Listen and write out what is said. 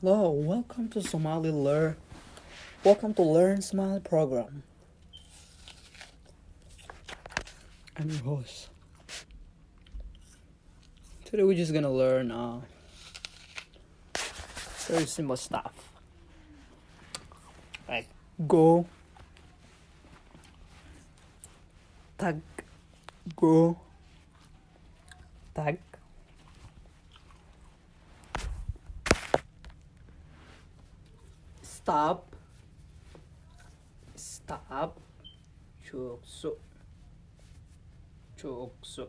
Hello, welcome to Somali Learn. Welcome to Learn Somali program. I'm your host. Today we're just gonna learn uh, very simple stuff like go, tag, go, tag. Stop. Stop. Joogso. Joogso.